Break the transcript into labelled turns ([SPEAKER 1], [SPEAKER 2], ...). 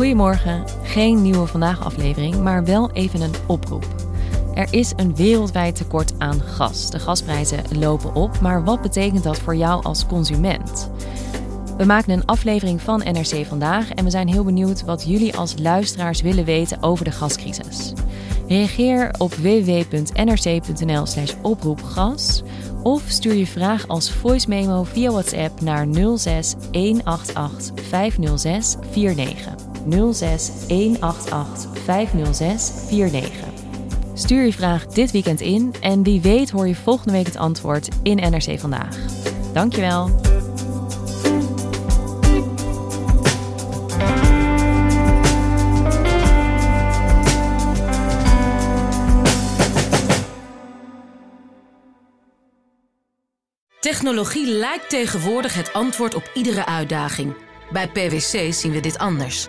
[SPEAKER 1] Goedemorgen, geen nieuwe vandaag aflevering, maar wel even een oproep. Er is een wereldwijd tekort aan gas. De gasprijzen lopen op, maar wat betekent dat voor jou als consument? We maken een aflevering van NRC vandaag en we zijn heel benieuwd wat jullie als luisteraars willen weten over de gascrisis. Reageer op www.nrc.nl/slash oproepgas of stuur je vraag als voice memo via WhatsApp naar 06 188 506 49. 06 188 506 49. Stuur je vraag dit weekend in en wie weet hoor je volgende week het antwoord in NRC Vandaag. Dankjewel.
[SPEAKER 2] Technologie lijkt tegenwoordig het antwoord op iedere uitdaging. Bij PwC zien we dit anders.